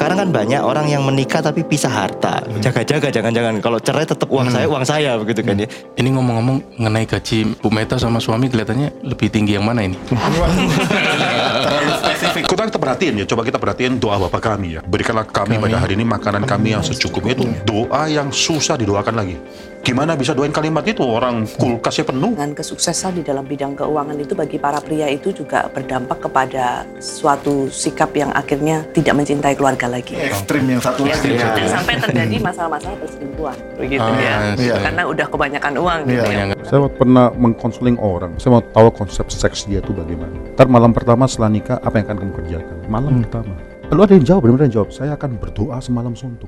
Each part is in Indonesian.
sekarang kan banyak orang yang menikah tapi pisah harta. Jaga-jaga jangan-jangan kalau cerai tetap uang saya uang saya begitu kan ya. Ini ngomong-ngomong mengenai gaji Bu Meta sama suami kelihatannya lebih tinggi yang mana ini? Kita kita perhatiin ya, coba kita perhatiin doa Bapak kami ya. Berikanlah kami pada hari ini makanan kami yang secukupnya itu doa yang susah didoakan lagi. Gimana bisa doain kalimat itu orang kulkasnya penuh? Dengan kesuksesan di dalam bidang keuangan itu bagi para pria itu juga berdampak kepada suatu sikap yang akhirnya tidak mencintai keluarga lagi. Ekstrim yang satu Ya, lagi. sampai- sampai terjadi masalah-masalah perselingkuhan begitu Ah, ya. iya. Karena udah kebanyakan uang gitu Iya. ya. Saya pernah mengkonseling orang, saya mau tahu konsep seks dia itu bagaimana. Ntar malam pertama setelah nikah, apa yang akan kamu kerjakan? Malam pertama. Lalu ada yang jawab, benar-benar jawab, saya akan berdoa semalam suntuk.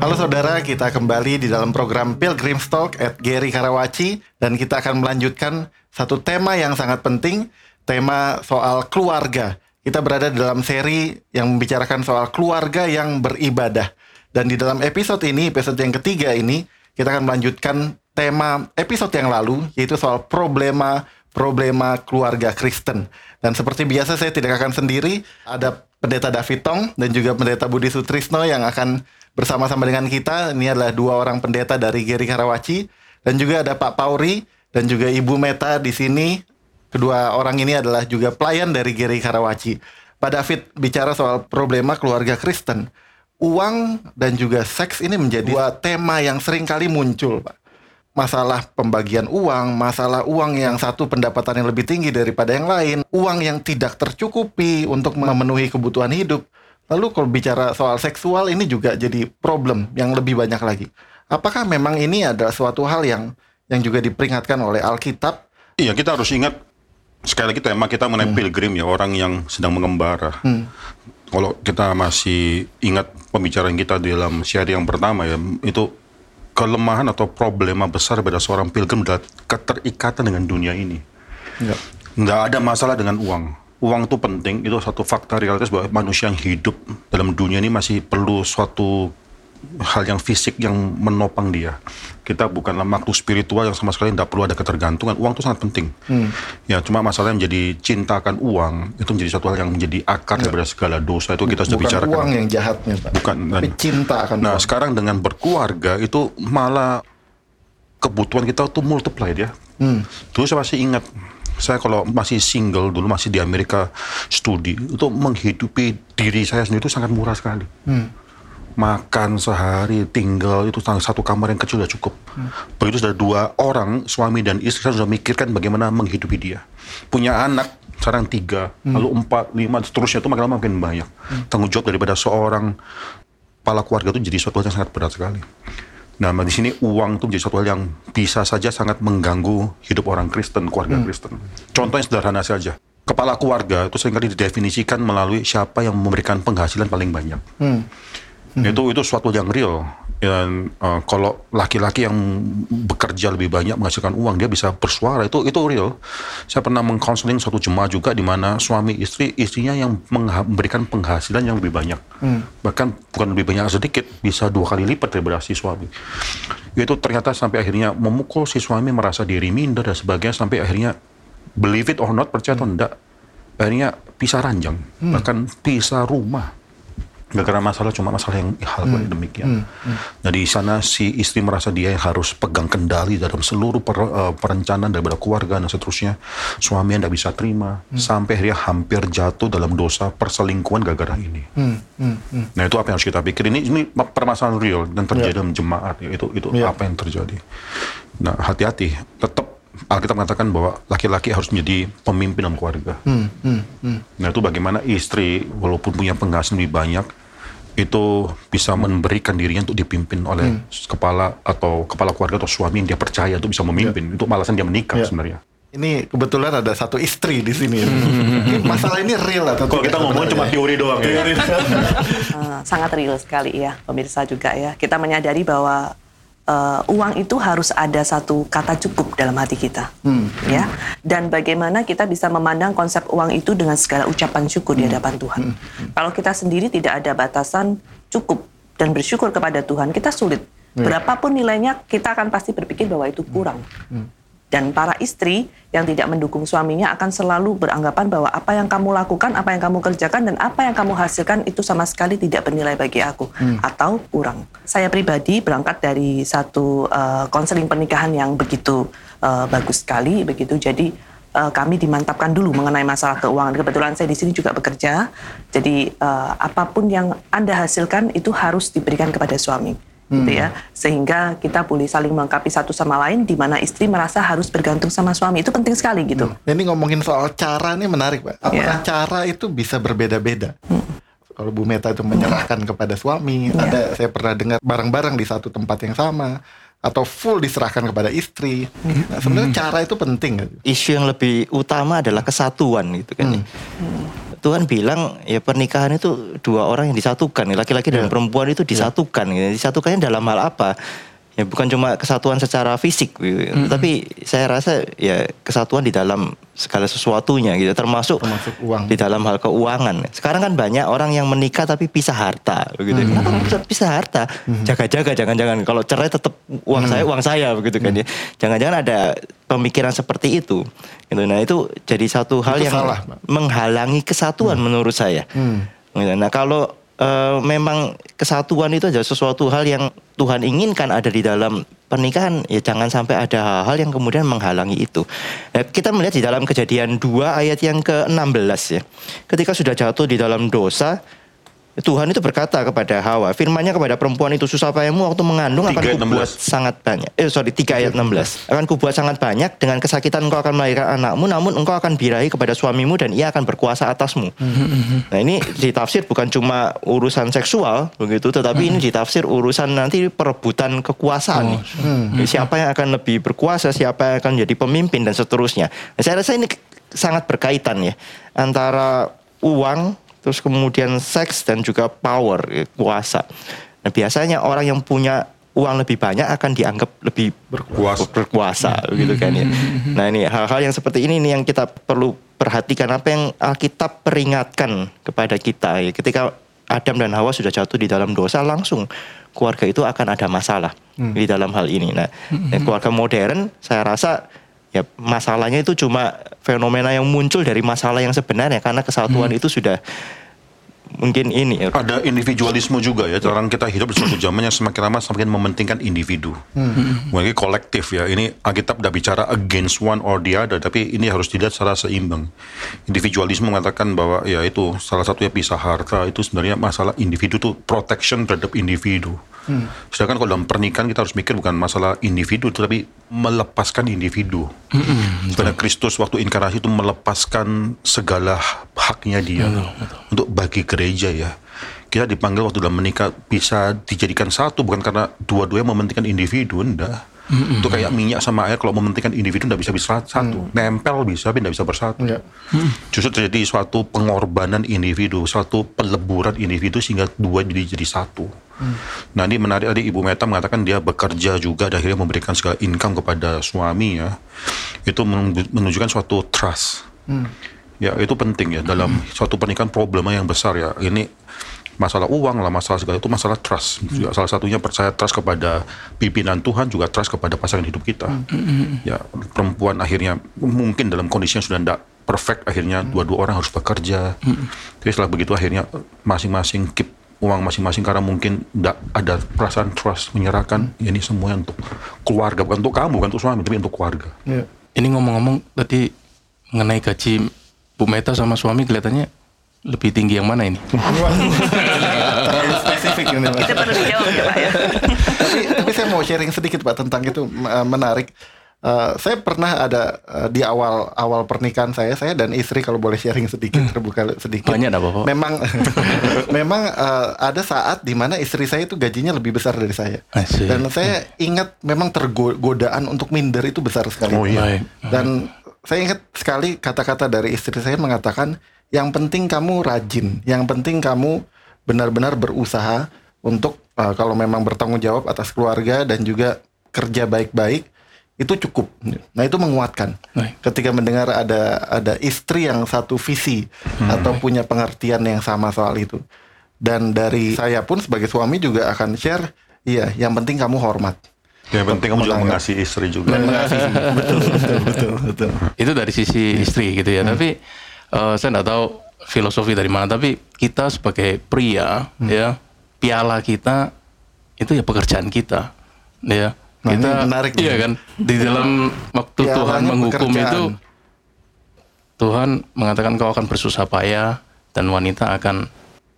Halo saudara, kita kembali di dalam program Pilgrim Talk at Gary Karawaci dan kita akan melanjutkan satu tema yang sangat penting, tema soal keluarga. Kita berada dalam seri yang membicarakan soal keluarga yang beribadah. Dan di dalam episode ini, episode yang ketiga ini, kita akan melanjutkan tema episode yang lalu, yaitu soal problema problema keluarga Kristen. Dan seperti biasa saya tidak akan sendiri, ada Pendeta David Tong dan juga Pendeta Budi Sutrisno yang akan bersama-sama dengan kita. Ini adalah dua orang pendeta dari Geri Karawaci dan juga ada Pak Pauri dan juga Ibu Meta di sini. Kedua orang ini adalah juga pelayan dari Geri Karawaci. Pak David bicara soal problema keluarga Kristen. Uang dan juga seks ini menjadi dua tema yang sering kali muncul, Pak masalah pembagian uang, masalah uang yang satu pendapatan yang lebih tinggi daripada yang lain, uang yang tidak tercukupi untuk memenuhi kebutuhan hidup. Lalu kalau bicara soal seksual ini juga jadi problem yang lebih banyak lagi. Apakah memang ini adalah suatu hal yang yang juga diperingatkan oleh Alkitab? Iya, kita harus ingat sekali lagi tema kita mengenai pilgrim ya, orang yang sedang mengembara. Kalau kita masih ingat pembicaraan kita di dalam seri yang pertama ya, itu kelemahan atau problema besar pada seorang pilgrim adalah keterikatan dengan dunia ini. Ya. Nggak ada masalah dengan uang. Uang itu penting, itu satu fakta realitas bahwa manusia yang hidup dalam dunia ini masih perlu suatu hal yang fisik yang menopang dia. Kita bukanlah makhluk spiritual yang sama sekali tidak perlu ada ketergantungan. Uang itu sangat penting. Ya, cuma masalahnya menjadi cintakan uang itu menjadi satu hal yang menjadi akar daripada segala dosa itu kita sudah Bukan bicarakan. uang yang jahatnya, Pak. Bukan. Tapi cinta akan Nah, uang. sekarang dengan berkeluarga itu malah kebutuhan kita tuh multiplied ya. Dulu saya masih ingat, saya kalau masih single dulu masih di Amerika studi itu menghidupi diri saya sendiri itu sangat murah sekali. Makan sehari tinggal itu satu kamar yang kecil sudah cukup. Begitu sudah dua orang suami dan istri saya sudah mikirkan bagaimana menghidupi dia. Punya anak sekarang tiga, lalu empat, lima, seterusnya itu makin lama makin banyak. Tanggung jawab daripada seorang kepala keluarga itu jadi suatu hal yang sangat berat sekali. Nah, di sini uang itu menjadi suatu hal yang bisa saja sangat mengganggu hidup orang Kristen, keluarga Kristen. Contohnya sederhana saja. Kepala keluarga itu sering kali didefinisikan melalui siapa yang memberikan penghasilan paling banyak. Itu itu suatu yang real. Dan eh, kalau laki-laki yang bekerja lebih banyak menghasilkan uang dia bisa bersuara itu itu real. Saya pernah mengkonseling suatu jemaah juga di mana suami istri istrinya yang memberikan penghasilan yang lebih banyak. Bahkan bukan lebih banyak sedikit, bisa dua kali lipat daripada si suami. Itu ternyata sampai akhirnya memukul si suami merasa diri minder dan sebagainya sampai akhirnya believe it or not percaya atau enggak akhirnya pisah ranjang bahkan pisah rumah gara-gara masalah cuma masalah yang hal Hmm. demikian. Nah di sana si istri merasa dia yang harus pegang kendali dalam seluruh per- eh, perencanaan daripada keluarga dan seterusnya. Suami yang tidak bisa terima Hmm. sampai akhirnya hampir jatuh dalam dosa perselingkuhan gara-gara ini. Hmm, Nah itu apa yang harus kita pikir ini ini permasalahan real dan terjadi dalam jemaat ya. itu itu Ya. apa yang terjadi. Nah hati-hati tetap Alkitab mengatakan bahwa laki-laki harus menjadi pemimpin dalam keluarga. Hmm, Nah itu bagaimana istri walaupun punya penghasilan lebih banyak itu bisa memberikan dirinya untuk dipimpin oleh kepala atau kepala keluarga atau suami yang dia percaya untuk bisa memimpin. Itu malasan dia menikah Ya. sebenarnya. Ini kebetulan ada satu istri di sini. Ini Masalah ini real atau Kalau kita ngomong cuma teori doang ya. Sangat real sekali ya pemirsa juga ya. Kita menyadari bahwa eh, uang itu harus ada satu kata cukup dalam hati kita, ya. Dan bagaimana kita bisa memandang konsep uang itu dengan segala ucapan syukur di hadapan Tuhan. Kalau kita sendiri tidak ada batasan cukup dan bersyukur kepada Tuhan, kita sulit. Berapapun nilainya, kita akan pasti berpikir bahwa itu kurang. Dan para istri yang tidak mendukung suaminya akan selalu beranggapan bahwa apa yang kamu lakukan, apa yang kamu kerjakan, dan apa yang kamu hasilkan itu sama sekali tidak bernilai bagi aku atau kurang. Saya pribadi berangkat dari satu eh, konseling pernikahan yang begitu eh, bagus sekali, begitu. Jadi eh, kami dimantapkan dulu mengenai masalah keuangan. Kebetulan saya di sini juga bekerja, jadi eh, apa pun yang anda hasilkan itu harus diberikan kepada suami gitu ya sehingga kita boleh saling melengkapi satu sama lain di mana istri merasa harus bergantung sama suami itu penting sekali gitu Ini ngomongin soal cara ini menarik, Pak. Apakah Iya. cara itu bisa berbeda-beda? Kalau Bu Meta itu menyerahkan kepada suami, Iya. ada saya pernah dengar bareng-bareng di satu tempat yang sama, atau full diserahkan kepada istri. Nah, sebenarnya cara itu penting. Isu yang lebih utama adalah kesatuan gitu kan. ya. Tuhan bilang ya pernikahan itu dua orang yang disatukan, laki-laki dan perempuan itu disatukan. gitu. Disatukannya dalam hal apa? Ya bukan cuma kesatuan secara fisik, gitu. tapi saya rasa ya kesatuan di dalam segala sesuatunya gitu, termasuk, Termasuk uang. di dalam hal keuangan. Sekarang kan banyak orang yang menikah tapi pisah harta, begitu. Kenapa bisa pisah harta? Jaga-jaga, jangan-jangan kalau cerai tetap uang saya, uang saya, begitu kan ya. Jangan-jangan ada pemikiran seperti itu. Gitu. Nah itu jadi satu hal Itu yang salah, menghalangi kesatuan menurut saya. Gitu. Nah kalau eh, memang kesatuan itu adalah sesuatu hal yang Tuhan inginkan ada di dalam pernikahan, ya jangan sampai ada hal-hal yang kemudian menghalangi itu. Nah, kita melihat di dalam kejadian 2 ayat yang ke-16 ya. Ketika sudah jatuh di dalam dosa, Tuhan itu berkata kepada Hawa, firmannya kepada perempuan itu susah payahmu waktu mengandung akan kubuat 16. sangat banyak. Eh sorry 3 ayat 16. Akan kubuat sangat banyak dengan kesakitan engkau akan melahirkan anakmu namun engkau akan birahi kepada suamimu dan ia akan berkuasa atasmu. Nah ini ditafsir bukan cuma urusan seksual begitu tetapi ini ditafsir urusan nanti perebutan kekuasaan nih. Siapa yang akan lebih berkuasa, siapa yang akan jadi pemimpin dan seterusnya. Nah, saya rasa ini sangat berkaitan ya antara uang terus kemudian seks dan juga power ya, kuasa. Nah biasanya orang yang punya uang lebih banyak akan dianggap lebih Berkuasa. berkuasa gitu kan ya. Nah ini hal-hal yang seperti ini nih yang kita perlu perhatikan apa yang Alkitab peringatkan kepada kita ya. Ketika Adam dan Hawa sudah jatuh di dalam dosa langsung keluarga itu akan ada masalah di dalam hal ini. Nah, dan keluarga modern saya rasa ya masalahnya itu cuma fenomena yang muncul dari masalah yang sebenarnya karena kesatuan itu sudah mungkin ini ya. Ada individualisme juga ya. Sekarang kita hidup di suatu zaman yang semakin lama semakin mementingkan individu. Mungkin kolektif ya. Ini Alkitab tidak bicara against one or the other, tapi ini harus dilihat secara seimbang. Individualisme mengatakan bahwa ya itu salah satunya pisah harta itu sebenarnya masalah individu tuh protection terhadap individu. Sedangkan kalau dalam pernikahan kita harus mikir bukan masalah individu, tapi melepaskan individu. Sebenarnya Kristus waktu inkarnasi itu melepaskan segala haknya dia untuk bagi gereja ya. Kita dipanggil waktu dalam menikah bisa dijadikan satu bukan karena dua-duanya mementingkan individu, enggak. Itu kayak minyak sama air kalau mementingkan individu enggak bisa bisa satu. Nempel bisa tapi enggak bisa bersatu. Enggak. Justru terjadi suatu pengorbanan individu, suatu peleburan individu sehingga dua jadi jadi satu. Nah ini menarik tadi Ibu Meta mengatakan dia bekerja juga dan akhirnya memberikan segala income kepada suami ya. Itu menunjuk- menunjukkan suatu trust. Ya itu penting ya dalam suatu pernikahan problema yang besar ya. Ini masalah uang lah, masalah segala itu masalah trust. Juga salah satunya percaya trust kepada pimpinan Tuhan juga trust kepada pasangan hidup kita. Ya perempuan akhirnya mungkin dalam kondisi yang sudah tidak perfect akhirnya dua-dua orang harus bekerja. Jadi setelah begitu akhirnya masing-masing keep uang masing-masing karena mungkin tidak ada perasaan trust menyerahkan ini semuanya untuk keluarga bukan untuk kamu bukan untuk suami tapi untuk keluarga. Iya. Ini ngomong-ngomong tadi mengenai gaji Bu Meta sama suami kelihatannya lebih tinggi yang mana ini? Spesifik ini, Pak. itu perlu dijawab ya Pak ya tapi tapi saya mau sharing sedikit pak tentang itu menarik. Eh, saya pernah ada eh, di awal awal pernikahan saya, saya dan istri kalau boleh sharing sedikit terbuka sedikit. Banyak dah, Bapak. Memang memang eh, ada saat di mana istri saya itu gajinya lebih besar dari saya. Dan saya ingat memang tergodaan untuk minder itu besar sekali. Oh, iya. Dan saya ingat sekali kata-kata dari istri saya mengatakan yang penting kamu rajin, yang penting kamu benar-benar berusaha untuk uh, kalau memang bertanggung jawab atas keluarga dan juga kerja baik-baik itu cukup. Nah itu menguatkan. Baik. Ketika mendengar ada ada istri yang satu visi atau punya pengertian yang sama soal itu. Dan dari saya pun sebagai suami juga akan share, iya, yang penting kamu hormat. Yang penting kamu juga mengasihi istri juga. Dan mengasihi. betul, betul, betul, betul. itu dari sisi istri gitu ya. Tapi eh, saya nggak tahu filosofi dari mana. Tapi kita sebagai pria ya piala kita itu ya pekerjaan kita ya. Nah, kita menarik iya kan di dalam waktu Pialanya Tuhan menghukum pekerjaan. itu Tuhan mengatakan kau akan bersusah payah dan wanita akan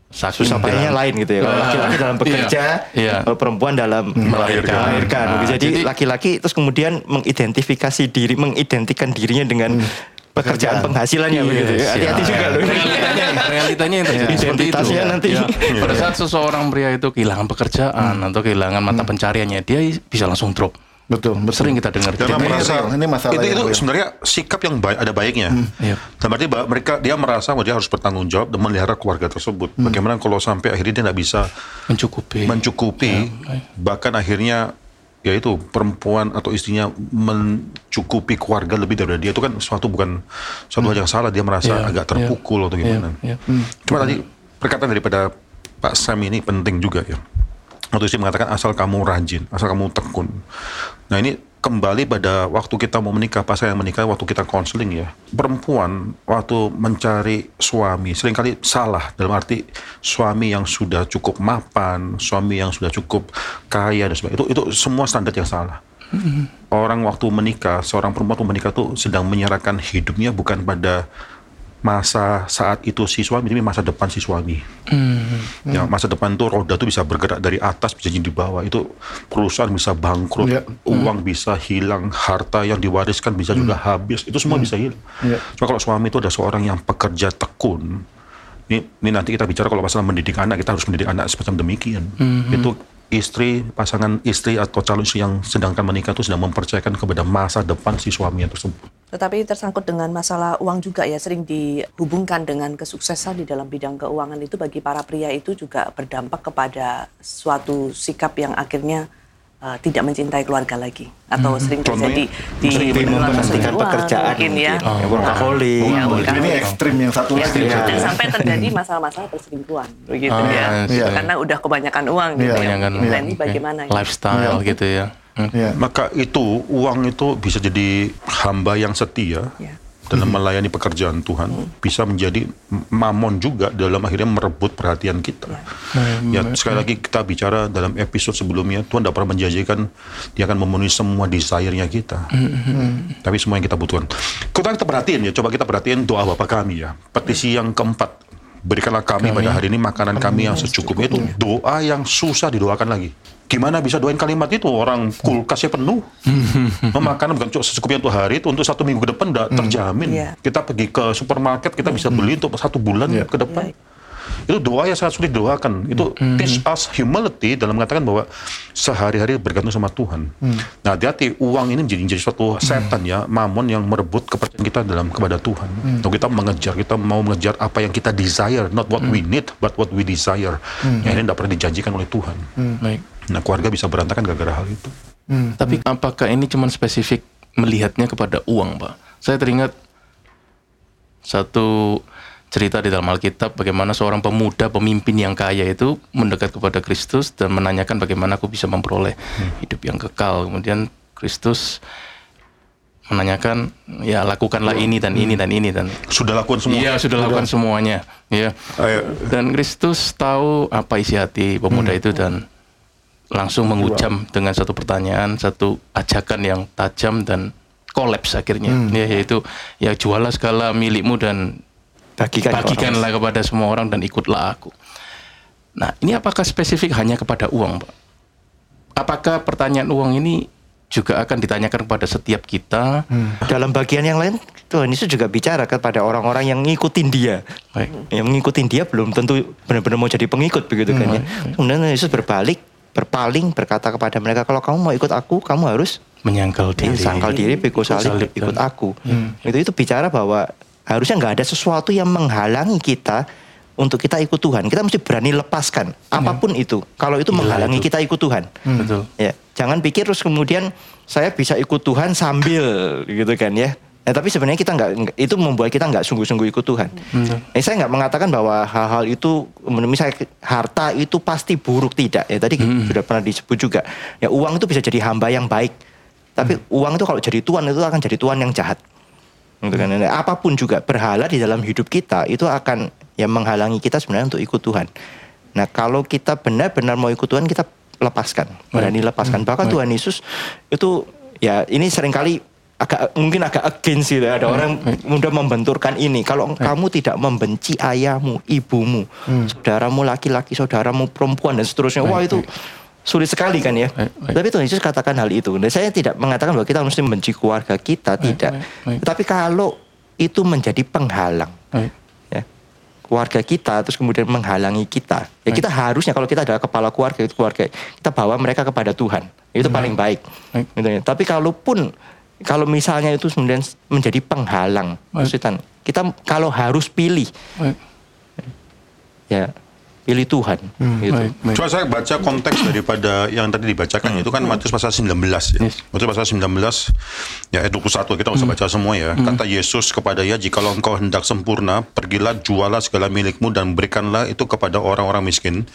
sakit susah payahnya lain gitu ya. Kalau Ah, laki-laki dalam bekerja, iya. kalau perempuan dalam Melahirkan. melahirkan. Ah, Jadi laki-laki terus kemudian mengidentifikasi diri, mengidentikan dirinya dengan pekerjaan Pekerjaan. penghasilannya begitu ya. Yes, Hati-hati ya. juga loh. Realitanya, realitanya yang terjadi seperti itu. Identitasnya nanti. Ya. Pada saat seseorang pria itu kehilangan pekerjaan atau kehilangan mata pencariannya, dia bisa langsung drop. Betul, betul. Sering kita dengar. Karena Ini merasa ini masalah itu, itu real. sebenarnya sikap yang baik ada baiknya. Iya. Dan berarti mereka dia merasa bahwa dia harus bertanggung jawab dan melihara keluarga tersebut. Bagaimana kalau sampai akhirnya dia tidak bisa mencukupi. mencukupi, bahkan akhirnya yaitu perempuan atau istrinya mencukupi keluarga lebih daripada dia itu kan suatu bukan suatu hal yang salah dia merasa Iya, agak terpukul atau gimana. Iya, iya. Cuma tadi perkataan daripada Pak Sam ini penting juga ya. Waktu istri mengatakan asal kamu rajin, asal kamu tekun. Nah ini kembali pada waktu kita mau menikah, pas saya menikah, waktu kita konseling ya. Perempuan waktu mencari suami sering kali salah dalam arti suami yang sudah cukup mapan, suami yang sudah cukup kaya dan sebagainya. Itu itu semua standar yang salah. Orang waktu menikah, seorang perempuan waktu menikah tuh sedang menyerahkan hidupnya bukan pada masa saat itu si suami, tapi masa depan si suami. Ya, masa depan tuh roda tuh bisa bergerak dari atas bisa jadi di bawah. Itu perusahaan bisa bangkrut, Iya. uang bisa hilang, harta yang diwariskan bisa juga habis. Itu semua bisa hilang. Iya. Cuma kalau suami itu ada seorang yang pekerja tekun, ini, ini nanti kita bicara kalau masalah mendidik anak, kita harus mendidik anak semacam demikian. Itu istri, pasangan istri atau calon istri yang sedang akan menikah itu sedang mempercayakan kepada masa depan si suaminya tersebut. Tetapi tersangkut dengan masalah uang juga ya sering dihubungkan dengan kesuksesan di dalam bidang keuangan itu bagi para pria itu juga berdampak kepada suatu sikap yang akhirnya uh, tidak mencintai keluarga lagi atau sering terjadi di Sering di luar memperhatikan uang, pekerjaan mungkin ya. mungkin. workaholic. Iya, Ini ekstrim yang satu Ya, lagi. dan sampai terjadi masalah-masalah perselingkuhan begitu Ah, ya. iya. Karena udah kebanyakan uang gitu Iya, ya. Kebanyakan, Nah, ini bagaimana? ya? Lifestyle gitu ya. Hmm. Iya. Maka itu uang itu bisa jadi hamba yang setia Ya. dalam melayani pekerjaan Tuhan, bisa menjadi mamon juga dalam akhirnya merebut perhatian kita. Ya, sekali lagi kita bicara dalam episode sebelumnya, Tuhan tidak pernah menjanjikan dia akan memenuhi semua desire-nya kita. Tapi semua yang kita butuhkan. Kita kita perhatiin ya, coba kita perhatiin doa Bapa kami ya. Petisi yang keempat, berikanlah kami, pada hari ini makanan kami yang secukupnya itu doa yang susah didoakan lagi. Gimana bisa doain kalimat itu orang kulkasnya penuh, memakan bukan cuma secukupnya untuk hari itu untuk satu minggu ke depan udah terjamin. Iya. Kita pergi ke supermarket kita bisa beli untuk satu bulan ke depan. Itu doa yang sangat sulit didoakan. Itu teach us humility dalam mengatakan bahwa sehari-hari bergantung sama Tuhan. Nah, hati-hati uang ini menjadi, menjadi suatu setan ya, mamon yang merebut kepercayaan kita dalam kepada Tuhan. Kalau kita mengejar, kita mau mengejar apa yang kita desire, not what we need, but what we desire. Yang ini tidak pernah dijanjikan oleh Tuhan. Baik. Nah, keluarga bisa berantakan gara-gara hal itu. Tapi apakah ini cuma spesifik melihatnya kepada uang, Pak? Saya teringat satu cerita di dalam Alkitab bagaimana seorang pemuda pemimpin yang kaya itu mendekat kepada Kristus dan menanyakan bagaimana aku bisa memperoleh hidup yang kekal. Kemudian Kristus menanyakan, ya lakukanlah ini dan ini dan ini dan Sudah lakukan semua. Iya sudah lakukan semuanya. Ya. Ayo. Dan Kristus tahu apa isi hati pemuda itu dan langsung mengucam dengan satu pertanyaan, satu ajakan yang tajam dan kolaps akhirnya. Ya, yaitu ya jualah segala milikmu dan Bagikan orang. bagikanlah kepada semua orang dan ikutlah aku. Nah, ini apakah spesifik hanya kepada uang, Pak? Apakah pertanyaan uang ini juga akan ditanyakan kepada setiap kita? Dalam bagian yang lain, Tuhan Yesus juga bicara kepada orang-orang yang ngikutin dia. Baik. Yang ngikutin dia belum tentu benar-benar mau jadi pengikut begitu kan ya. Kemudian Yesus berbalik, berpaling, berkata kepada mereka, kalau kamu mau ikut aku, kamu harus Menyangkal diri. sangkal diri, pikul salib, Salib ikut dan- aku. Itu itu bicara bahwa harusnya nggak ada sesuatu yang menghalangi kita untuk kita ikut Tuhan. Kita mesti berani lepaskan apa pun itu. Kalau itu Gila menghalangi itu. kita ikut Tuhan. Betul. Ya, jangan pikir terus kemudian saya bisa ikut Tuhan sambil gitu kan ya. Nah, tapi sebenarnya kita nggak itu membuat kita nggak sungguh-sungguh ikut Tuhan. Eh, saya nggak mengatakan bahwa hal-hal itu, misalnya harta itu pasti buruk tidak. Ya tadi sudah pernah disebut juga. Ya uang itu bisa jadi hamba yang baik. Tapi uang itu kalau jadi tuan itu akan jadi tuan yang jahat. Gitu kan. Nah, apa pun juga berhala di dalam hidup kita itu akan ya menghalangi kita sebenarnya untuk ikut Tuhan. Nah kalau kita benar-benar mau ikut Tuhan kita lepaskan, berani lepaskan. Bahkan Tuhan Yesus itu ya ini sering kali agak mungkin agak against gitu ya. Ada orang mudah membenturkan ini. Kalau kamu tidak membenci ayahmu, ibumu, saudaramu laki-laki, saudaramu perempuan dan seterusnya, wah itu sulit sekali kan ya. Tapi Tuhan Yesus katakan hal itu. Dan saya tidak mengatakan bahwa kita mesti membenci keluarga kita, tidak. Tapi kalau itu menjadi penghalang, ya keluarga kita terus kemudian menghalangi kita ya kita harusnya kalau kita adalah kepala keluarga itu keluarga kita bawa mereka kepada Tuhan itu paling baik Baik. Gitu ya. tapi kalaupun kalau misalnya itu kemudian menjadi penghalang Baik. kesulitan kita kalau harus pilih Baik. ya pilih Tuhan gitu. Baik. Baik. Coba saya baca konteks daripada yang tadi dibacakan itu kan Matius pasal 19 ya. Yes. Matius pasal 19 ya ayat 21 kita usah baca semua ya. Kata Yesus kepada ya jikalau engkau hendak sempurna pergilah jualah segala milikmu dan berikanlah itu kepada orang-orang miskin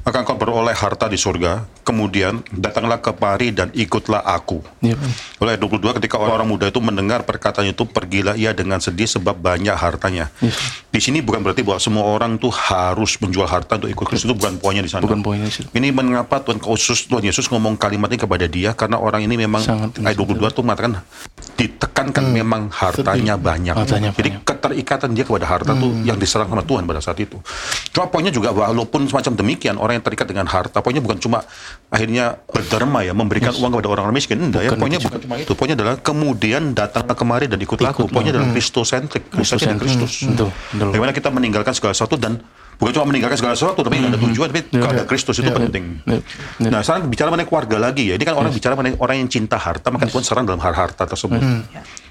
maka engkau beroleh harta di surga. Kemudian datanglah kemari dan ikutlah aku. Ya. Oleh ayat 22 ketika orang muda itu mendengar perkataan itu pergilah ia dengan sedih sebab banyak hartanya. Di sini bukan berarti bahwa semua orang tuh harus menjual harta untuk ikut Kristus itu bukan poinnya di sana. Bukan poinnya di situ. Ini mengapa Tuhan khusus Tuhan Yesus ngomong kalimat ini kepada dia karena orang ini memang Sangat ayat 22 tuh mengatakan ditekankan memang hartanya banyak. Hartanya Jadi banyak. keterikatan dia kepada harta tuh yang diserang sama Tuhan pada saat itu. Cuma poinnya juga walaupun semacam demikian orang yang terikat dengan harta poinnya bukan cuma akhirnya berderma ya memberikan uang kepada orang-orang miskin enggak ya poinnya itu bukan cuma itu poinnya adalah kemudian datanglah kemari dan ikutlah aku poinnya adalah Kristosentrik Kristosentrik Kristus Betul, betul. bagaimana kita meninggalkan segala sesuatu dan bukan cuma meninggalkan segala sesuatu tapi nggak ada tujuan tapi kepada Kristus itu penting Ya. Ya. Nah, sekarang bicara mengenai keluarga lagi ya. Ini kan orang bicara mengenai orang yang cinta harta, maka Tuhan serang dalam hal harta tersebut.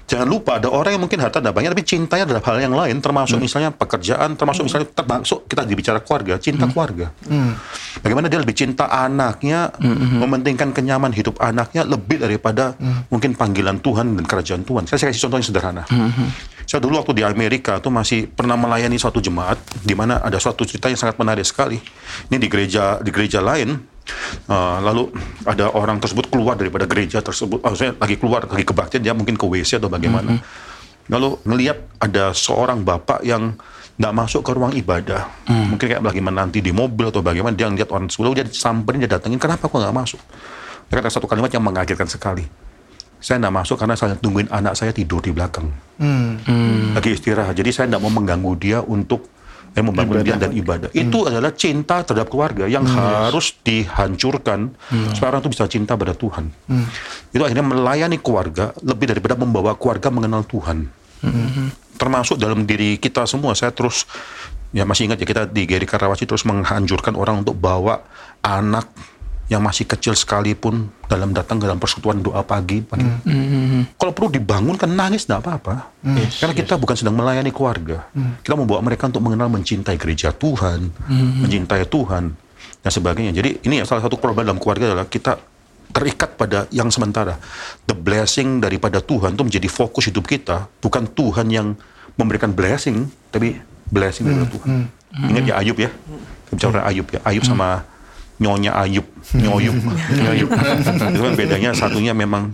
Jangan lupa ada orang yang mungkin harta tidak banyak, tapi cintanya adalah hal yang lain, termasuk misalnya pekerjaan, termasuk misalnya termasuk kita dibicara keluarga, cinta keluarga. Bagaimana dia lebih cinta anaknya, mementingkan kenyaman hidup anaknya lebih daripada mungkin panggilan Tuhan dan kerajaan Tuhan. Saya, saya kasih contoh yang sederhana. Saya dulu waktu di Amerika tuh masih pernah melayani suatu jemaat di mana ada suatu cerita yang sangat menarik sekali. Ini di gereja di gereja lain Uh, lalu ada orang tersebut keluar daripada gereja tersebut, oh, maksudnya lagi keluar lagi kebaktian dia mungkin ke WC atau bagaimana. Lalu ngelihat ada seorang bapak yang tidak masuk ke ruang ibadah, mungkin kayak lagi menanti di mobil atau bagaimana dia ngeliat orang tersebut, lalu dia samperin dia datengin, kenapa kok nggak masuk? Dia kata satu kalimat yang mengagetkan sekali. Saya tidak masuk karena saya tungguin anak saya tidur di belakang, lagi istirahat. Jadi saya tidak mau mengganggu dia untuk eh, membangun dia dan ibadah. Itu adalah cinta terhadap keluarga yang harus dihancurkan supaya orang itu bisa cinta pada Tuhan. Itu akhirnya melayani keluarga lebih daripada membawa keluarga mengenal Tuhan. Termasuk dalam diri kita semua. Saya terus ya masih ingat ya kita di Geri Karawaci terus menghancurkan orang untuk bawa anak yang masih kecil sekalipun dalam datang dalam persekutuan doa pagi. pagi. Kalau perlu dibangunkan nangis tidak apa-apa. Karena kita bukan sedang melayani keluarga. Kita membawa mereka untuk mengenal mencintai gereja Tuhan, mencintai Tuhan dan sebagainya. Jadi ini ya salah satu problem dalam keluarga adalah kita terikat pada yang sementara. The blessing daripada Tuhan itu menjadi fokus hidup kita, bukan Tuhan yang memberikan blessing, tapi blessing daripada Tuhan. Ingat ya Ayub ya, bicara Ayub ya, Ayub sama nyonya Ayub, nyoyub, nyoyub. itu kan bedanya satunya memang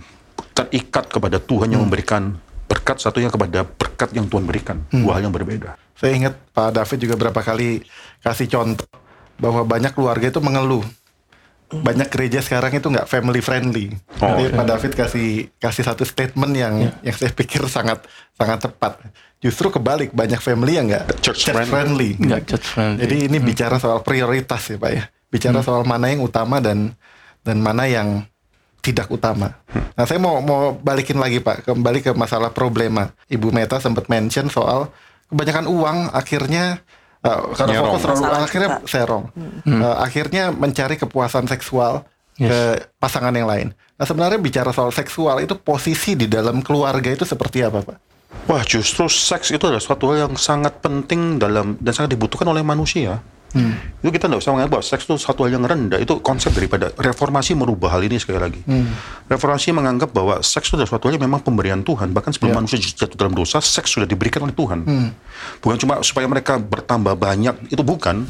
terikat kepada Tuhan yang memberikan berkat, satunya kepada berkat yang Tuhan berikan, dua hal yang berbeda. Saya ingat Pak David juga berapa kali kasih contoh bahwa banyak keluarga itu mengeluh. Banyak gereja sekarang itu nggak family friendly. Oh, Jadi Pak David kasih kasih satu statement yang yang saya pikir sangat sangat tepat. Justru kebalik banyak family yang nggak Church friendly. Nggak church friendly. Jadi ini bicara soal prioritas ya Pak ya. Bicara soal mana yang utama dan dan mana yang tidak utama. Nah saya mau mau balikin lagi Pak, kembali ke masalah problema. Ibu Meta sempat mention soal kebanyakan uang akhirnya uh, karena Nyerong. fokus terlalu Masalah akhirnya kita. serong. Uh, akhirnya mencari kepuasan seksual ke pasangan yang lain. Nah sebenarnya bicara soal seksual itu posisi di dalam keluarga itu seperti apa Pak? Wah, justru seks itu adalah suatu hal yang sangat penting dalam dan sangat dibutuhkan oleh manusia. Itu kita nggak usah menganggap bahwa seks itu satu hal yang rendah. Itu konsep daripada reformasi merubah hal ini sekali lagi. Reformasi menganggap bahwa seks itu adalah suatu hal yang memang pemberian Tuhan. Bahkan sebelum manusia jatuh dalam dosa, seks sudah diberikan oleh Tuhan. Bukan cuma supaya mereka bertambah banyak, itu bukan.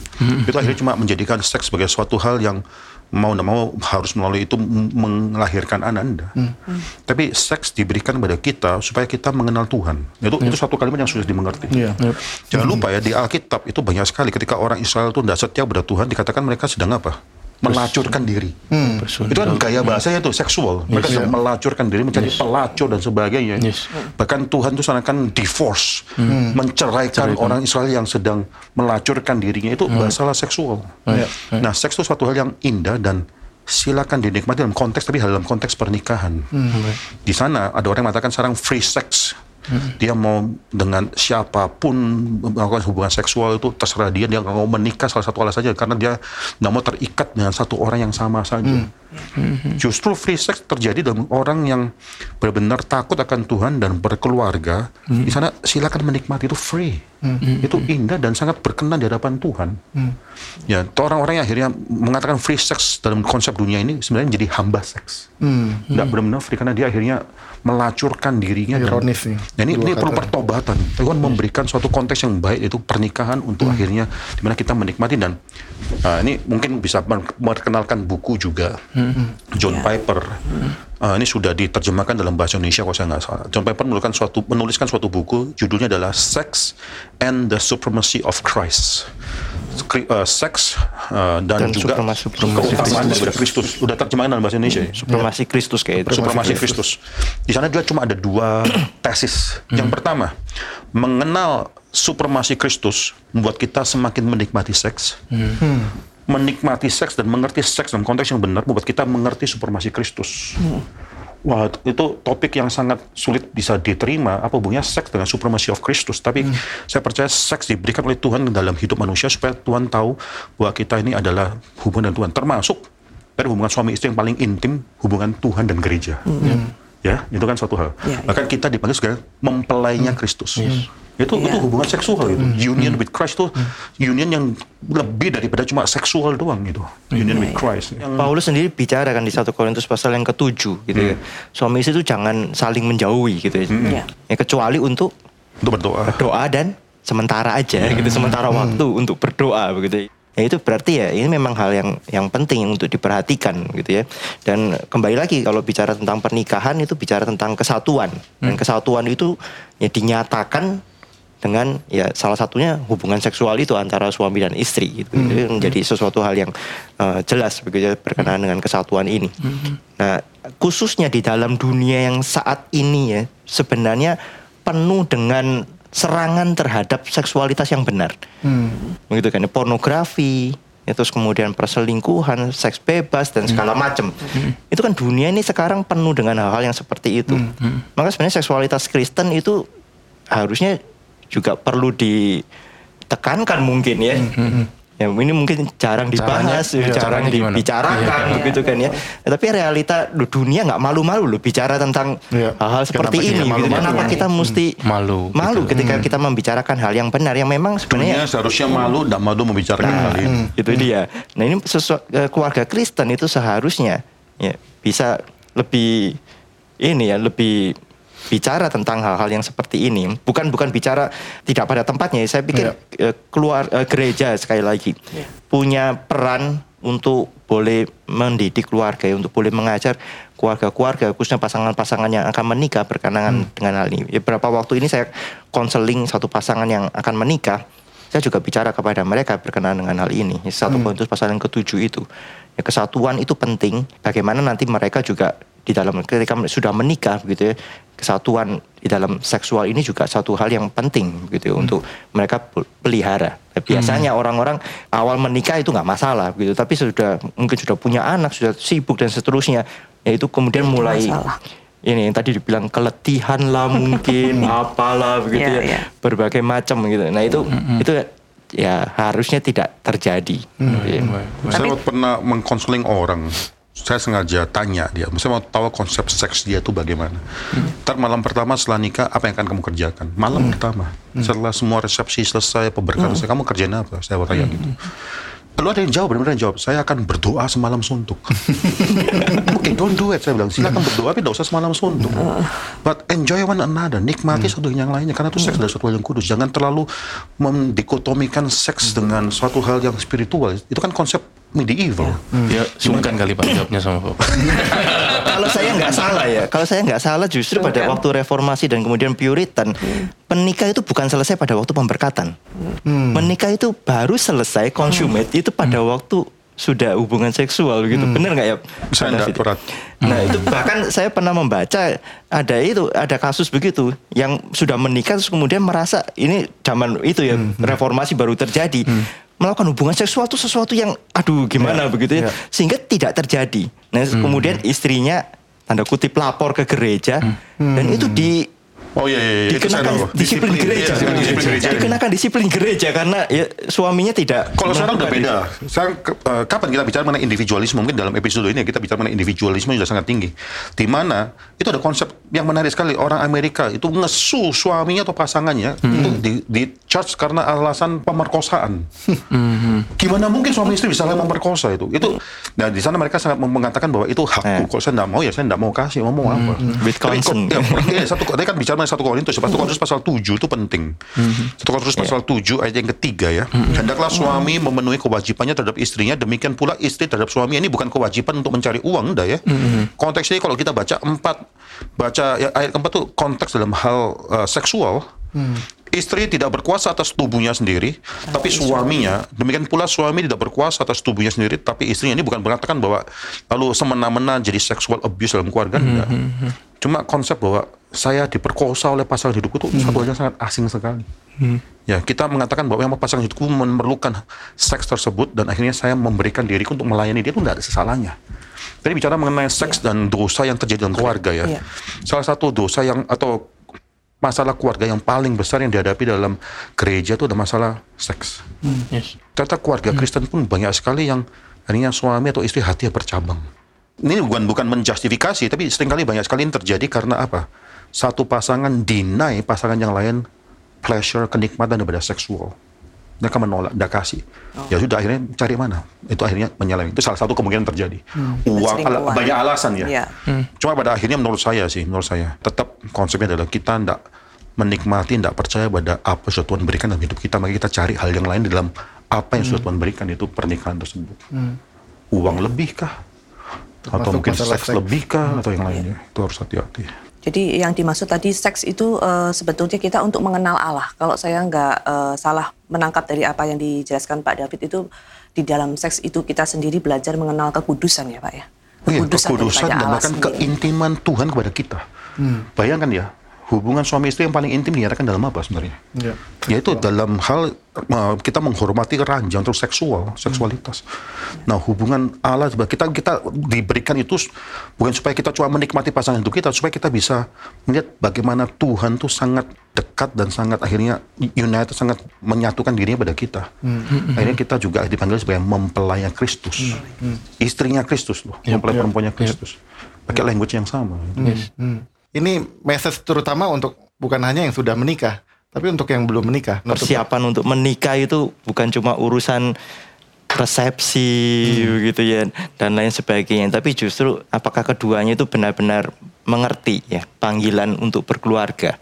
Itu akhirnya cuma menjadikan seks sebagai suatu hal yang mau tidak mau harus melalui itu melahirkan ananda. Tapi seks diberikan kepada kita supaya kita mengenal Tuhan. Itu itu satu kalimat yang sudah dimengerti. Iya. Jangan lupa ya di Alkitab itu banyak sekali ketika orang Israel itu tidak setia kepada Tuhan dikatakan mereka sedang apa? Melacurkan diri. Itu kan gaya bahasanya itu seksual. Mereka sedang melacurkan diri menjadi pelacur dan sebagainya. Yes. Bahkan Tuhan itu seakan divorce, menceraikan orang Israel yang sedang melacurkan dirinya itu masalah seksual. Nah, seks itu suatu hal yang indah dan silakan dinikmati dalam konteks tapi dalam konteks pernikahan. Di sana ada orang yang mengatakan sekarang free sex. Dia mau dengan siapa pun melakukan hubungan seksual itu terserah dia dia nggak mau menikah salah satu alasannya karena dia nggak mau terikat dengan satu orang yang sama saja. Justru free sex terjadi dalam orang yang benar-benar takut akan Tuhan dan berkeluarga. Di sana silakan menikmati itu free. Itu indah dan sangat berkenan di hadapan Tuhan. Ya, itu orang-orang yang akhirnya mengatakan free sex dalam konsep dunia ini sebenarnya menjadi hamba seks. Tidak benar-benar free karena dia akhirnya melacurkan dirinya. dan- Ironis nih. Nah, ini, ini perlu pertobatan. Tuhan memberikan suatu konteks yang baik yaitu pernikahan untuk akhirnya di mana kita menikmati dan uh, ini mungkin bisa memperkenalkan buku juga John Ya. Piper. Uh, ini sudah diterjemahkan dalam bahasa Indonesia kalau saya nggak salah. John Piper menuliskan suatu menuliskan suatu buku judulnya adalah Sex and the Supremacy of Christ. Uh, seks uh, dan, Dan juga supremasi- keutamaan Kristus. daripada Kristus. Sudah terjemahkan dalam bahasa Indonesia. ya? Supremasi Kristus kayak itu. supremasi Kristus. Di sana juga cuma ada dua tesis. Yang pertama, mengenal supremasi Kristus membuat kita semakin menikmati seks. Menikmati seks dan mengerti seks dalam konteks yang benar membuat kita mengerti supremasi Kristus. Wah, itu topik yang sangat sulit bisa diterima. Apa hubungannya seks dengan supremacy of Kristus? Tapi saya percaya seks diberikan oleh Tuhan dalam hidup manusia supaya Tuhan tahu bahwa kita ini adalah hubungan dengan Tuhan. Termasuk dari hubungan suami istri yang paling intim, hubungan Tuhan dan gereja. Ya, itu kan suatu hal. Ya, ya. Bahkan kita dipanggil sebagai mempelainya Kristus. Itu itu Ya. hubungan seksual itu. Union with Christ itu union yang lebih daripada cuma seksual doang itu. Union with Christ. Yang Paulus sendiri bicara kan di 1 Korintus pasal yang ketujuh gitu ya. Suami istri itu jangan saling menjauhi gitu ya. Ya. Ya, kecuali untuk untuk berdoa. doa dan sementara aja gitu sementara waktu untuk berdoa begitu ya itu berarti ya ini memang hal yang yang penting untuk diperhatikan gitu ya dan kembali lagi kalau bicara tentang pernikahan itu bicara tentang kesatuan dan kesatuan itu ya dinyatakan dengan ya salah satunya hubungan seksual itu antara suami dan istri gitu. Itu menjadi sesuatu hal yang eh, jelas begitu ya, berkenaan dengan kesatuan ini. Nah khususnya di dalam dunia yang saat ini ya sebenarnya penuh dengan serangan terhadap seksualitas yang benar. Begitu kan, pornografi, ya, terus kemudian perselingkuhan, seks bebas dan segala macam. Itu kan dunia ini sekarang penuh dengan hal-hal yang seperti itu. Maka sebenarnya seksualitas Kristen itu harusnya juga perlu ditekankan mungkin ya. Ya, ini mungkin jarang Caranya- dibahas, iya, jarang gimana? dibicarakan, Iya. begitu kan ya. Tapi realita dunia nggak malu-malu loh bicara tentang Iya. hal-hal seperti Kenapa ini. Gitu. malu-malu? Kenapa kita mesti Malu, malu gitu. ketika kita membicarakan hal yang benar yang memang Dunia sebenarnya seharusnya malu, tidak malu membicarakan hal ini. itu dia. Nah ini sesu- eh, keluarga Kristen itu seharusnya ya bisa lebih ini ya lebih bicara tentang hal-hal yang seperti ini. Bukan bukan bicara tidak pada tempatnya. Saya pikir eh, keluar eh, gereja sekali lagi punya peran untuk boleh mendidik keluarga, ya, untuk boleh mengajar keluarga-keluarga, khususnya pasangan-pasangan yang akan menikah berkenaan dengan hal ini. Ya, beberapa waktu ini saya konseling satu pasangan yang akan menikah, saya juga bicara kepada mereka berkenaan dengan hal ini. Satu Korintus pasal yang ketujuh itu, ya, kesatuan itu penting. Bagaimana nanti mereka juga di dalam ketika sudah menikah begitu ya, kesatuan di dalam seksual ini juga satu hal yang penting gitu ya, untuk mereka pel- pelihara. Ya, Biasanya orang-orang awal menikah itu nggak masalah gitu, tapi sudah mungkin sudah punya anak, sudah sibuk dan seterusnya, ya itu kemudian mulai masalah. ini yang tadi dibilang keletihan lah mungkin apalah begitu Iya, ya iya. berbagai macam gitu nah itu itu ya harusnya tidak terjadi Gitu ya. Saya waktu pernah mengkonseling orang saya sengaja tanya dia, saya mau tahu konsep seks dia itu bagaimana. Ntar malam pertama setelah nikah, apa yang akan kamu kerjakan? Malam pertama, setelah semua resepsi selesai, pemberkatan selesai, kamu kerjain apa? Saya bertanya gitu. Lalu ada yang jawab, benar-benar yang jawab, saya akan berdoa semalam suntuk. Oke, don't do it, saya bilang. Silakan berdoa, tapi tidak usah semalam suntuk. But enjoy one another, nikmati satu dengan yang lainnya. Karena itu seks adalah suatu hal yang kudus. Jangan terlalu mendikotomikan seks dengan suatu hal yang spiritual. Itu kan konsep medieval. Ya, sungkan kali Pak jawabnya sama Bapak. kalau saya nggak salah ya, kalau saya nggak salah justru pada Sungkan. waktu reformasi dan kemudian Puritan, menikah itu bukan selesai pada waktu pemberkatan. Menikah itu baru selesai consummate itu pada waktu sudah hubungan seksual gitu. Bener nggak ya? Saya Pak nggak berat. Nah itu bahkan saya pernah membaca ada itu ada kasus begitu yang sudah menikah terus kemudian merasa ini zaman itu ya reformasi baru terjadi melakukan hubungan seksual itu sesuatu yang aduh gimana begitu ya. Ya. sehingga tidak terjadi. Nah kemudian istrinya tanda kutip lapor ke gereja. Dan itu di Oh iya, iya, iya. dikenakan tahu. disiplin, gereja, Disiplin, disiplin gereja. dikenakan disiplin gereja karena ya, suaminya tidak Kalau sekarang udah beda. Sekarang eh, kapan kita bicara mengenai individualisme? Mungkin dalam episode ini kita bicara mengenai individualisme sudah sangat tinggi. Di mana itu ada konsep yang menarik sekali. Orang Amerika itu ngesu suaminya atau pasangannya itu di, di charge karena alasan pemerkosaan. Gimana mungkin suami istri bisa memperkosa itu? Itu nah di sana mereka sangat mengatakan bahwa itu hakku. Eh. Kalau saya tidak mau ya saya tidak mau kasih. Ngomong apa? With Tapi ya, Iya, satu kan bicara mengenai satu Korintus, satu Korintus pasal 7 itu penting. Satu Korintus pasal 7 ayat yang ketiga ya. Hendaklah suami memenuhi kewajibannya terhadap istrinya, demikian pula istri terhadap suami. Ini bukan kewajiban untuk mencari uang, dah ya. Konteksnya kalau kita baca empat, baca ya, ayat keempat tuh konteks dalam hal eh, seksual. Istri tidak berkuasa atas tubuhnya sendiri, tapi suaminya. Demikian pula suami tidak berkuasa atas tubuhnya sendiri, tapi istrinya. Ini bukan mengatakan bahwa lalu semena-mena jadi sexual abuse dalam keluarga. enggak. Cuma konsep bahwa saya diperkosa oleh pasangan hidupku itu satu hal yang sangat asing sekali. Ya, kita mengatakan bahwa yang pasangan hidupku memerlukan seks tersebut dan akhirnya saya memberikan diriku untuk melayani dia itu tidak ada sesalahnya. Tadi bicara mengenai seks dan dosa yang terjadi dalam keluarga ya. Iya. Salah satu dosa yang atau masalah keluarga yang paling besar yang dihadapi dalam gereja itu ada masalah seks. Yes. Ternyata keluarga Kristen pun banyak sekali yang akhirnya suami atau istri hatinya bercabang. Ini bukan bukan menjustifikasi, tapi sering kali banyak sekali ini terjadi karena apa? Satu pasangan deny pasangan yang lain pleasure, kenikmatan daripada seksual. Mereka menolak, tidak kasih. Ya sudah akhirnya cari mana? Itu akhirnya menyeleweng. Itu salah satu kemungkinan terjadi. Uang, ala- banyak alasan ya. Iya. Cuma pada akhirnya menurut saya sih, menurut saya tetap konsepnya adalah kita tidak menikmati, tidak percaya pada apa yang Tuhan berikan dalam hidup kita, maka kita cari hal yang lain di dalam apa yang sudah Tuhan berikan itu pernikahan tersebut. Uang lebih kah? Atau Termasuk mungkin masalah seks seks. lebih kah? Atau yang lainnya? Itu harus hati-hati. Jadi yang dimaksud tadi seks itu eh, sebetulnya kita untuk mengenal Allah. Kalau saya nggak eh, salah menangkap dari apa yang dijelaskan Pak David itu di dalam seks itu kita sendiri belajar mengenal kekudusan ya Pak ya. Iya, kekudusan dan bahkan sendiri. keintiman Tuhan kepada kita. Bayangkan ya, hubungan suami istri yang paling intim dinyatakan dalam apa sebenarnya? Ya. Yaitu dalam hal uh, kita menghormati ranjang terus seksual, seksualitas. Nah, hubungan Allah kita kita diberikan itu bukan supaya kita cuma menikmati pasangan hidup kita, supaya kita bisa melihat bagaimana Tuhan tuh sangat dekat dan sangat akhirnya united, sangat menyatukan dirinya pada kita. Akhirnya kita juga dipanggil sebagai mempelai Kristus, istrinya Kristus loh, mempelai perempuannya Kristus, pakai language yang sama. Hmm. Ini message terutama untuk bukan hanya yang sudah menikah, tapi untuk yang belum menikah. Persiapan untuk menikah itu bukan cuma urusan resepsi begitu ya dan lain sebagainya. Tapi justru apakah keduanya itu benar-benar mengerti ya panggilan untuk berkeluarga.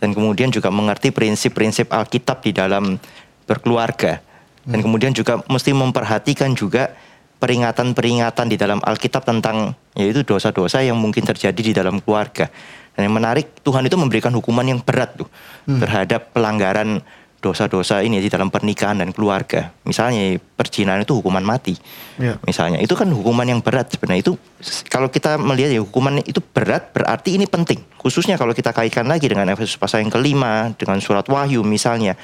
Dan kemudian juga mengerti prinsip-prinsip Alkitab di dalam berkeluarga. Dan kemudian juga mesti memperhatikan juga peringatan-peringatan di dalam Alkitab tentang yaitu dosa-dosa yang mungkin terjadi di dalam keluarga. Dan yang menarik Tuhan itu memberikan hukuman yang berat tuh terhadap pelanggaran dosa-dosa ini di dalam pernikahan dan keluarga. Misalnya perzinahan itu hukuman mati. Ya. Misalnya itu kan hukuman yang berat sebenarnya itu kalau kita melihat ya hukuman itu berat berarti ini penting. Khususnya kalau kita kaitkan lagi dengan Efesus pasal yang kelima dengan surat Wahyu misalnya.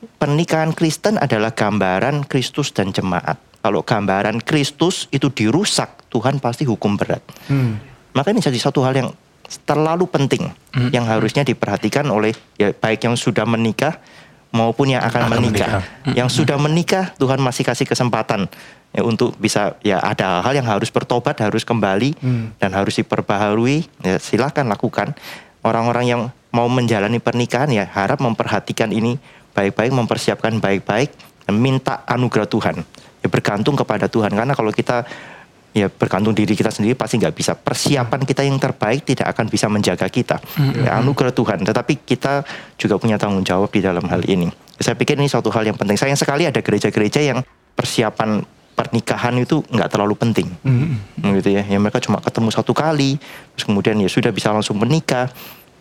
Pernikahan Kristen adalah gambaran Kristus dan jemaat. Kalau gambaran Kristus itu dirusak, Tuhan pasti hukum berat. Maka ini jadi satu hal yang terlalu penting yang harusnya diperhatikan oleh ya baik yang sudah menikah maupun yang akan, Akan menikah. menikah. Yang sudah menikah Tuhan masih kasih kesempatan ya untuk bisa ya ada hal yang harus bertobat, harus kembali dan harus diperbaharui. Ya silakan lakukan. Orang-orang yang mau menjalani pernikahan ya harap memperhatikan ini baik-baik, mempersiapkan baik-baik minta anugerah Tuhan. Ya bergantung kepada Tuhan. Karena kalau kita ya bergantung diri kita sendiri pasti nggak bisa. Persiapan kita yang terbaik tidak akan bisa menjaga kita. Ya, anugerah Tuhan. Tetapi kita juga punya tanggung jawab di dalam hal ini. Saya pikir ini suatu hal yang penting. Sayang sekali ada gereja-gereja yang persiapan pernikahan itu nggak terlalu penting. Gitu ya. Ya mereka cuma ketemu satu kali terus kemudian ya sudah bisa langsung menikah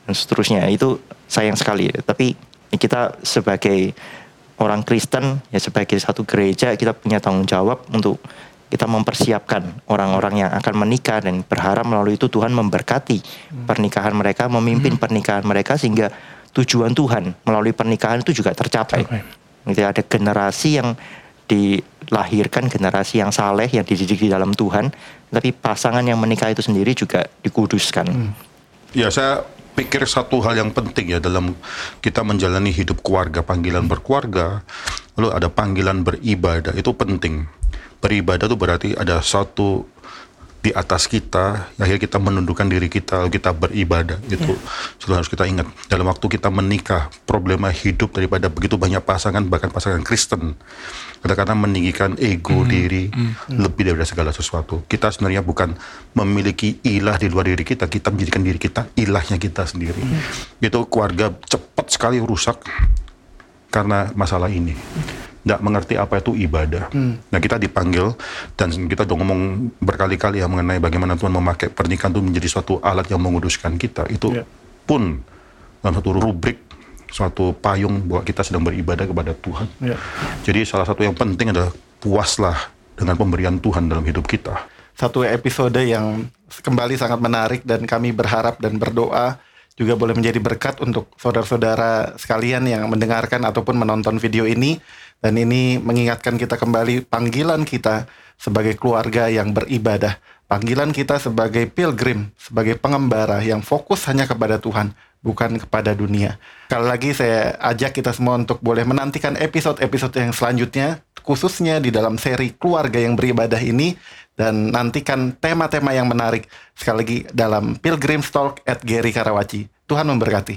dan seterusnya. Itu sayang sekali. Tapi kita sebagai orang Kristen ya sebagai satu gereja kita punya tanggung jawab untuk kita mempersiapkan orang-orang yang akan menikah dan berharap melalui itu Tuhan memberkati pernikahan mereka, memimpin pernikahan mereka sehingga tujuan Tuhan melalui pernikahan itu juga tercapai. Gitu, ada generasi yang dilahirkan, generasi yang saleh yang dididik di dalam Tuhan, tapi pasangan yang menikah itu sendiri juga dikuduskan. Ya saya pikir satu hal yang penting ya dalam kita menjalani hidup keluarga, panggilan berkeluarga, lalu ada panggilan beribadah itu penting. Beribadah itu berarti ada satu di atas kita, akhirnya kita menundukkan diri kita, lalu kita beribadah. Itu selalu harus kita ingat. Dalam waktu kita menikah, problema hidup daripada begitu banyak pasangan, bahkan pasangan Kristen, kadang-kadang meninggikan ego diri lebih daripada segala sesuatu. Kita sebenarnya bukan memiliki ilah di luar diri kita, kita menjadikan diri kita ilahnya kita sendiri. Itu keluarga cepat sekali rusak karena masalah ini. Tidak mengerti apa itu ibadah. Nah kita dipanggil dan kita udah ngomong berkali-kali ya mengenai bagaimana Tuhan memakai pernikahan itu menjadi suatu alat yang menguduskan kita. Itu Ya. pun dalam satu rubrik, suatu payung bahwa kita sedang beribadah kepada Tuhan. Ya. Jadi salah satu yang penting adalah puaslah dengan pemberian Tuhan dalam hidup kita. satu episode yang kembali sangat menarik dan kami berharap dan berdoa juga boleh menjadi berkat untuk saudara-saudara sekalian yang mendengarkan ataupun menonton video ini dan ini mengingatkan kita kembali panggilan kita sebagai keluarga yang beribadah, panggilan kita sebagai pilgrim, sebagai pengembara yang fokus hanya kepada Tuhan, bukan kepada dunia. Sekali lagi saya ajak kita semua untuk boleh menantikan episode-episode yang selanjutnya khususnya di dalam seri keluarga yang beribadah ini dan nantikan tema-tema yang menarik sekali lagi dalam Pilgrim Talk at Gary Karawaci. Tuhan memberkati.